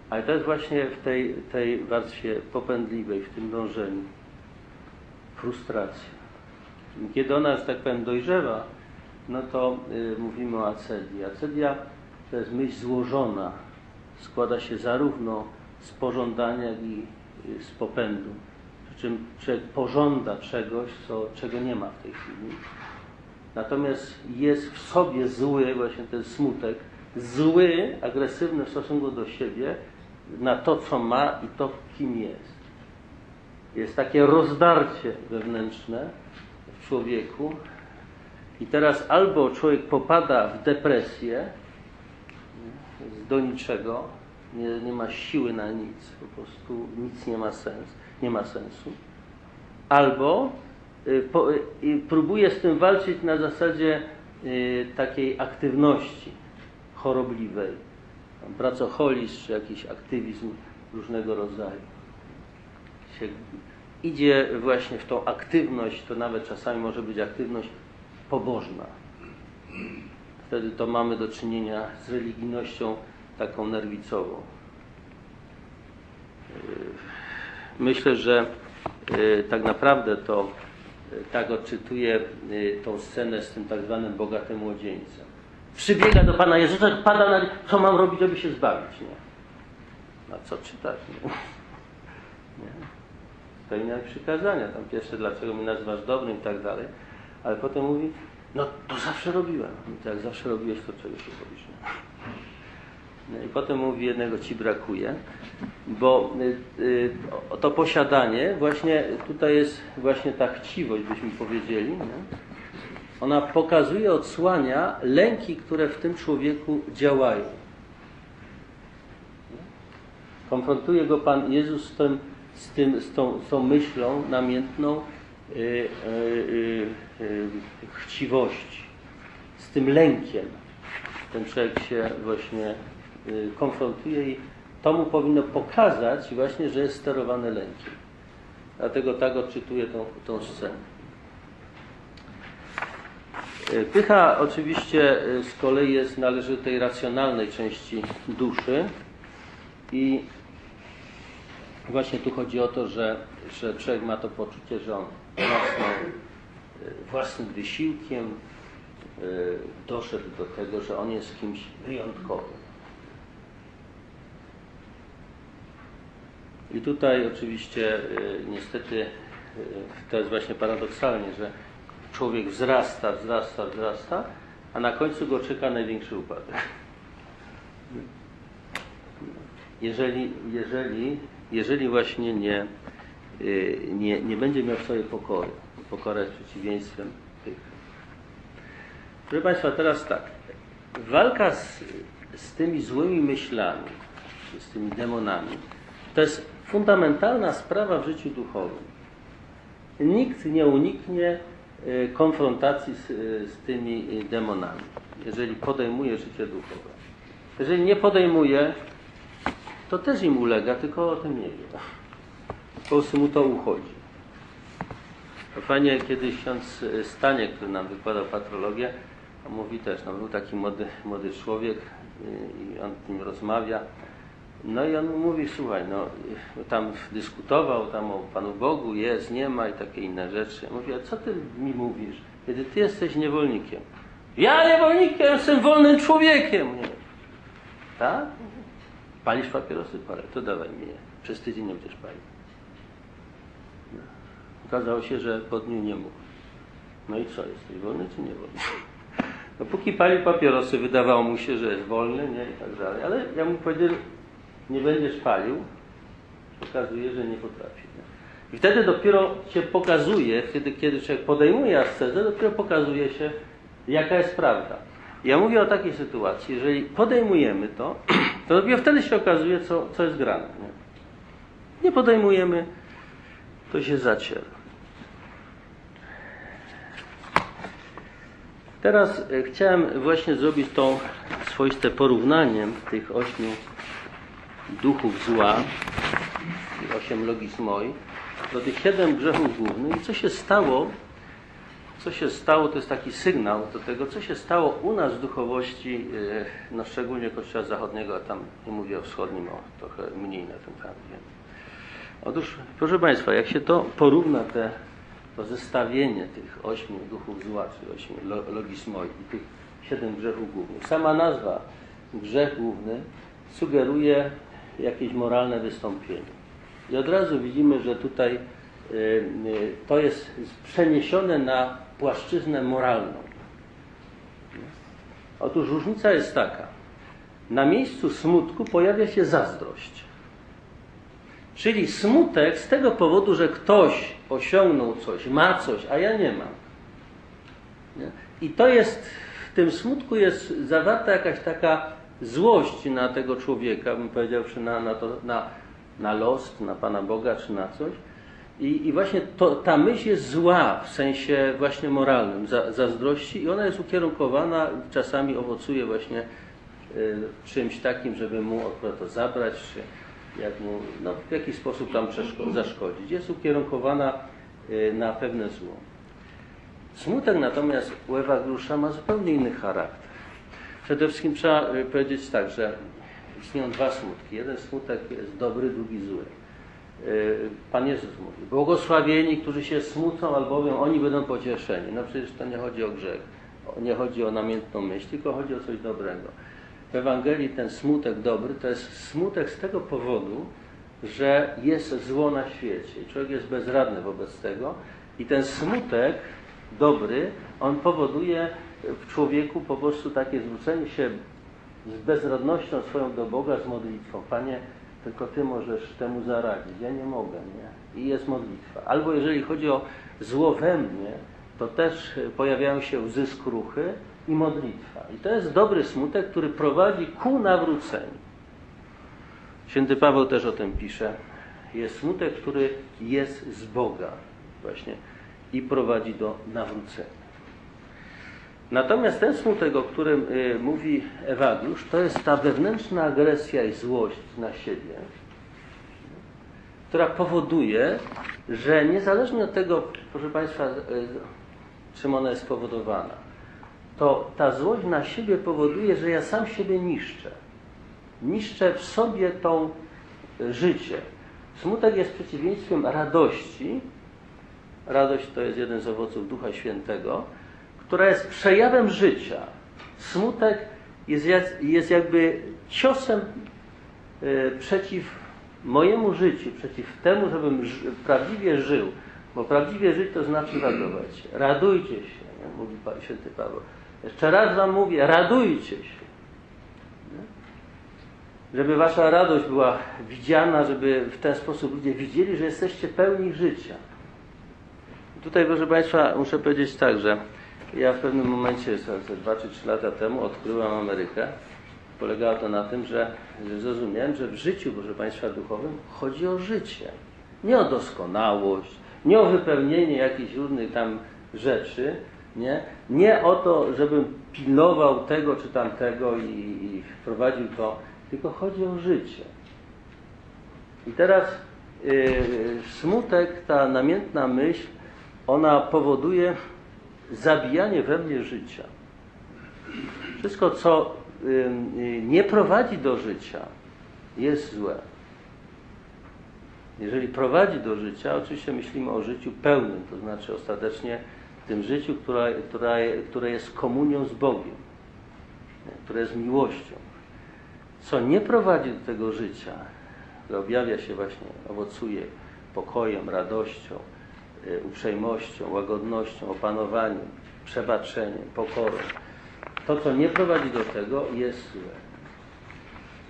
Ale to jest właśnie w tej, tej warstwie popędliwej, w tym dążeniu. Frustracja. Kiedy ona, że tak powiem, dojrzewa, no to y, mówimy o acedii. Acedia to jest myśl złożona. Składa się zarówno z pożądania, jak i y, z popędu. Przy czym człowiek pożąda czegoś, co, czego nie ma w tej chwili. Natomiast jest w sobie zły, właśnie ten smutek, zły, agresywny w stosunku do siebie, na to, co ma i to, kim jest. Jest takie rozdarcie wewnętrzne w człowieku i teraz albo człowiek popada w depresję do niczego, nie, nie ma siły na nic, po prostu nic nie ma sens, nie ma sensu, albo y, po, y, próbuje z tym walczyć na zasadzie y, takiej aktywności chorobliwej, tam pracoholizm czy jakiś aktywizm różnego rodzaju. Się idzie właśnie w tą aktywność, to nawet czasami może być aktywność pobożna. Wtedy to mamy do czynienia z religijnością taką nerwicową. Yy, Myślę, że yy, tak naprawdę to yy, tak odczytuję tą scenę z tym tak zwanym bogatym młodzieńcem. Przybiega do Pana Jezusa, pada na co mam robić, żeby się zbawić. Nie? Na co czytać? Nie? Nie? Spełniać przykazania. Tam pierwsze, dlaczego mnie nazywasz dobrym i tak dalej. Ale potem mówi, no to zawsze robiłem. To jak zawsze robiłeś, to czego się robisz? Nie? No I potem mówi, jednego ci brakuje, bo y, y, to posiadanie, właśnie tutaj jest właśnie ta chciwość, byśmy powiedzieli, nie? ona pokazuje, odsłania lęki, które w tym człowieku działają. Konfrontuje go Pan Jezus z, tym, z, tym, z, tą, z tą myślą namiętną chciwości, z tym lękiem. Ten człowiek się właśnie y, konfrontuje i to mu powinno pokazać właśnie, że jest sterowany lękiem. Dlatego tak odczytuję tą, tą scenę. Pycha oczywiście z kolei jest, należy do tej racjonalnej części duszy i właśnie tu chodzi o to, że, że człowiek ma to poczucie, że on e, własnym wysiłkiem e, doszedł do tego, że on jest kimś wyjątkowym. I tutaj oczywiście e, niestety to jest właśnie paradoksalnie, że człowiek wzrasta, wzrasta, wzrasta, a na końcu go czeka największy upadek. Jeżeli, jeżeli, jeżeli właśnie nie, y, nie, nie będzie miał swojej pokory, pokora jest przeciwieństwem tych. Proszę Państwa, teraz tak. Walka z, z tymi złymi myślami, z tymi demonami, to jest fundamentalna sprawa w życiu duchowym. Nikt nie uniknie y, konfrontacji z, z tymi demonami, jeżeli podejmuje życie duchowe. Jeżeli nie podejmuje, to też im ulega, tylko o tym nie wie. Po prostu mu to uchodzi. Fajnie kiedyś ksiądz Stanie, który nam wykładał patrologię, mówi też, no był taki młody, młody człowiek y, i on z nim rozmawia. No i on mu mówi, słuchaj, no tam dyskutował tam o Panu Bogu, jest, nie ma i takie inne rzeczy. Mówi, a co ty mi mówisz, kiedy ty jesteś niewolnikiem? Ja niewolnikiem, jestem wolnym człowiekiem. Nie. Tak? Palisz papierosy? Palę. To dawaj mi je. Przez tydzień nie będziesz palił. No. Okazało się, że po dniu nie mógł. No i co, jesteś wolny czy niewolny? No póki palił papierosy, wydawało mu się, że jest wolny, nie, i tak dalej. Ale ja mu powiedział, nie będziesz palił, okazuje, że nie potrafi. Nie? I wtedy dopiero się pokazuje, kiedy, kiedy człowiek podejmuje ascezę, dopiero pokazuje się, jaka jest prawda. Ja mówię o takiej sytuacji, jeżeli podejmujemy to, to dopiero wtedy się okazuje, co, co jest grane. Nie? nie podejmujemy, to się zaciera. Teraz e, chciałem właśnie zrobić to swoiste porównanie tych ośmiu duchów zła, osiem logismoi, do tych siedem grzechów głównych. I co się stało, co się stało, to jest taki sygnał do tego, co się stało u nas w duchowości, e, no szczególnie Kościoła Zachodniego, a tam nie mówię o wschodnim, o trochę mniej na temat wiem. Otóż, proszę Państwa, jak się to porówna, te, to zestawienie tych ośmiu duchów zła, czy ośmiu lo- logismoi i tych siedem grzechów głównych. Sama nazwa grzech główny sugeruje jakieś moralne wystąpienie. I od razu widzimy, że tutaj y, y, to jest przeniesione na płaszczyznę moralną. Otóż różnica jest taka. Na miejscu smutku pojawia się zazdrość. Czyli smutek z tego powodu, że ktoś osiągnął coś, ma coś, a ja nie mam. I to jest, w tym smutku jest zawarta jakaś taka złość na tego człowieka, bym powiedział, czy na, na, to, na, na los, na Pana Boga, czy na coś. I, i właśnie to, ta myśl jest zła w sensie właśnie moralnym, za, zazdrości i ona jest ukierunkowana, czasami owocuje właśnie y, czymś takim, żeby mu to zabrać, czy jak mu no, w jakiś sposób tam zaszkodzić. Jest ukierunkowana y, na pewne zło. Smutek natomiast u Ewa Grusza ma zupełnie inny charakter. Przede wszystkim trzeba y, powiedzieć tak, że istnieją dwa smutki. Jeden smutek jest dobry, drugi zły. Y, Pan Jezus mówi, błogosławieni, którzy się smucą, albowiem oni będą pocieszeni. No przecież to nie chodzi o grzech, nie chodzi o namiętną myśl, tylko chodzi o coś dobrego. W Ewangelii ten smutek dobry to jest smutek z tego powodu, że jest zło na świecie i człowiek jest bezradny wobec tego i ten smutek dobry, on powoduje w człowieku po prostu takie zwrócenie się z bezradnością swoją do Boga, z modlitwą. Panie, tylko Ty możesz temu zaradzić, ja nie mogę, nie? I jest modlitwa. Albo jeżeli chodzi o zło we mnie, to też pojawiają się łzy skruchy i modlitwa. I to jest dobry smutek, który prowadzi ku nawróceniu. Święty Paweł też o tym pisze. Jest smutek, który jest z Boga właśnie i prowadzi do nawrócenia. Natomiast ten smutek, o którym y, mówi Ewadiusz, to jest ta wewnętrzna agresja i złość na siebie, która powoduje, że niezależnie od tego, proszę Państwa, y, czym ona jest spowodowana, to ta złość na siebie powoduje, że ja sam siebie niszczę. Niszczę w sobie tą e, życie. Smutek jest przeciwieństwem radości. Radość to jest jeden z owoców Ducha Świętego, która jest przejawem życia. Smutek jest, jest jakby ciosem e, przeciw mojemu życiu, przeciw temu, żebym prawdziwie żył. Bo prawdziwie żyć to znaczy radować. się. Radujcie się, nie? mówi Święty Paweł. Jeszcze raz Wam mówię, radujcie się. Nie? Żeby Wasza radość była widziana, żeby w ten sposób ludzie widzieli, że jesteście pełni życia. Tutaj, proszę Państwa, muszę powiedzieć tak, że ja w pewnym momencie, 2 czy 3 lata temu, odkryłem Amerykę. Polegało to na tym, że, że zrozumiałem, że w życiu, proszę Państwa, duchowym chodzi o życie. Nie o doskonałość, nie o wypełnienie jakichś różnych tam rzeczy, nie, nie o to, żebym pilnował tego czy tamtego i, i wprowadził to, tylko chodzi o życie. I teraz yy, smutek, ta namiętna myśl, ona powoduje zabijanie we mnie życia. Wszystko, co nie prowadzi do życia, jest złe. Jeżeli prowadzi do życia, oczywiście myślimy o życiu pełnym, to znaczy ostatecznie tym życiu, która, które jest komunią z Bogiem, które jest miłością. Co nie prowadzi do tego życia, które objawia się właśnie, owocuje pokojem, radością, uprzejmością, łagodnością, opanowaniem, przebaczeniem, pokorą. To, co nie prowadzi do tego, jest złe.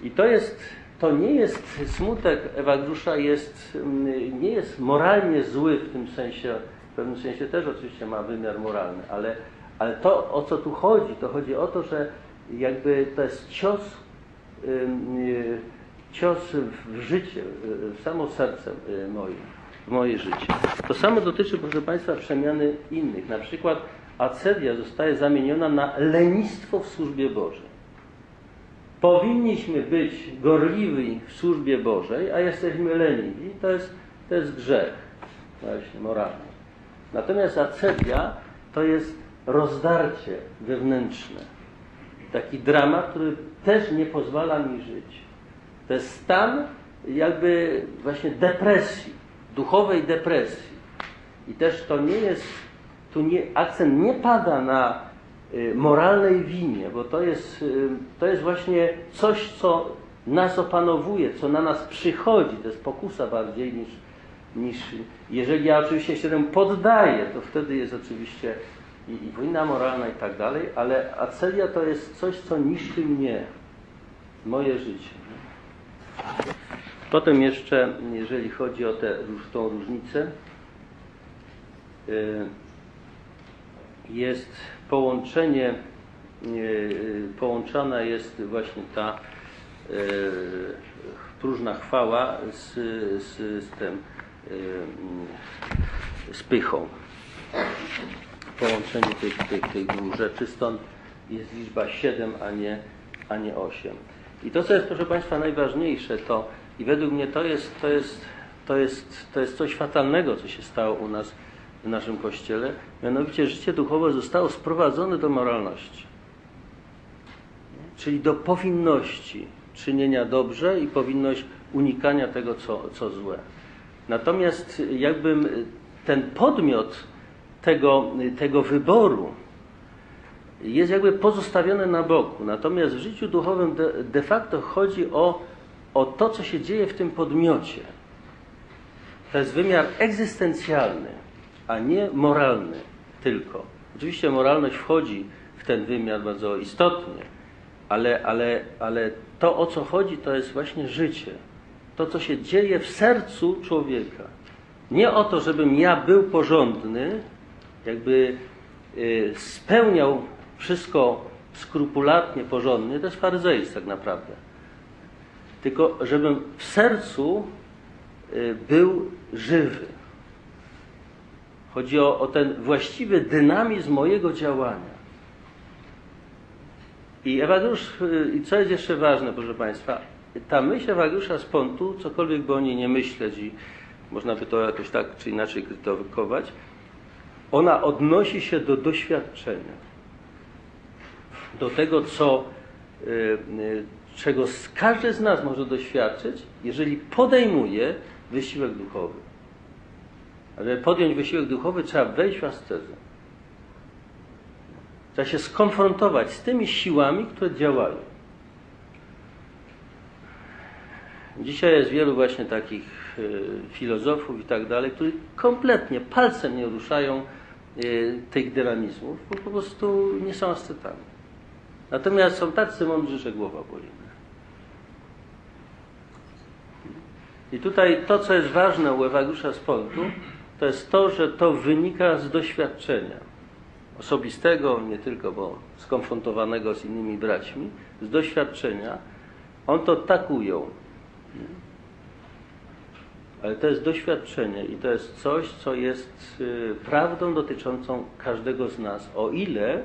I to jest, to nie jest smutek Ewagdusza jest, mm, nie jest moralnie zły w tym sensie, w pewnym sensie też oczywiście ma wymiar moralny, ale, ale to o co tu chodzi, to chodzi o to, że jakby to jest cios, y, cios w życie, y, w samo serce y, moje, moje życie. To samo dotyczy, proszę Państwa, przemiany innych. Na przykład acedia zostaje zamieniona na lenistwo w służbie Bożej. Powinniśmy być gorliwi w służbie Bożej, a jesteśmy leniwi. To jest, to jest grzech właśnie moralny. Natomiast acedia to jest rozdarcie wewnętrzne. Taki dramat, który też nie pozwala mi żyć. To jest stan jakby właśnie depresji, duchowej depresji. I też to nie jest, tu nie, akcent nie pada na y, moralnej winie, bo to jest, y, to jest właśnie coś, co nas opanowuje, co na nas przychodzi. To jest pokusa bardziej niż, niż jeżeli ja oczywiście się temu poddaję, to wtedy jest oczywiście i, i wojna moralna i tak dalej, ale acelia to jest coś, co niszczy mnie, moje życie. Potem jeszcze, jeżeli chodzi o tę różnicę, y, jest połączenie, y, połączona jest właśnie ta y, próżna chwała z, z, z tym, z pychą. Połączenie tych, tych, tych dwóch rzeczy, stąd jest liczba 7, a nie, a nie 8. I to, co jest, proszę Państwa, najważniejsze, to i według mnie to jest, to jest, to jest, to jest coś fatalnego, co się stało u nas w naszym Kościele. Mianowicie życie duchowe zostało sprowadzone do moralności. Czyli do powinności czynienia dobrze i powinność unikania tego, co, co złe. Natomiast jakbym ten podmiot tego, tego wyboru jest jakby pozostawiony na boku. Natomiast w życiu duchowym de, de facto chodzi o, o to, co się dzieje w tym podmiocie. To jest wymiar egzystencjalny, a nie moralny tylko. Oczywiście moralność wchodzi w ten wymiar bardzo istotnie, ale, ale, ale to, o co chodzi, to jest właśnie życie. To, co się dzieje w sercu człowieka. Nie o to, żebym ja był porządny, jakby y, spełniał wszystko skrupulatnie, porządnie, to jest faryzeizm tak naprawdę. Tylko żebym w sercu y, był żywy. Chodzi o, o ten właściwy dynamizm mojego działania. I Ewageusz, i co jest jeszcze ważne, proszę Państwa, ta myśl Ewageusza z Pontu, cokolwiek by o niej nie myśleć i można by to jakoś tak czy inaczej krytykować, ona odnosi się do doświadczenia. do tego, co, y, y, czego każdy z nas może doświadczyć, jeżeli podejmuje wysiłek duchowy. Ale podjąć wysiłek duchowy, trzeba wejść w ascezę. Trzeba się skonfrontować z tymi siłami, które działają. Dzisiaj jest wielu właśnie takich y, filozofów i tak dalej, którzy kompletnie palcem nie ruszają y, tych dynamizmów, bo po prostu nie są ascetami. Natomiast są tacy mądrzy, że głowa boli. I tutaj to, co jest ważne u Ewageusza z Pontu, to jest to, że to wynika z doświadczenia osobistego, nie tylko, bo skonfrontowanego z innymi braćmi, z doświadczenia. On to tak ujął. Ale to jest doświadczenie i to jest coś, co jest y, prawdą dotyczącą każdego z nas, o ile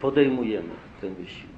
podejmujemy ten wysiłek.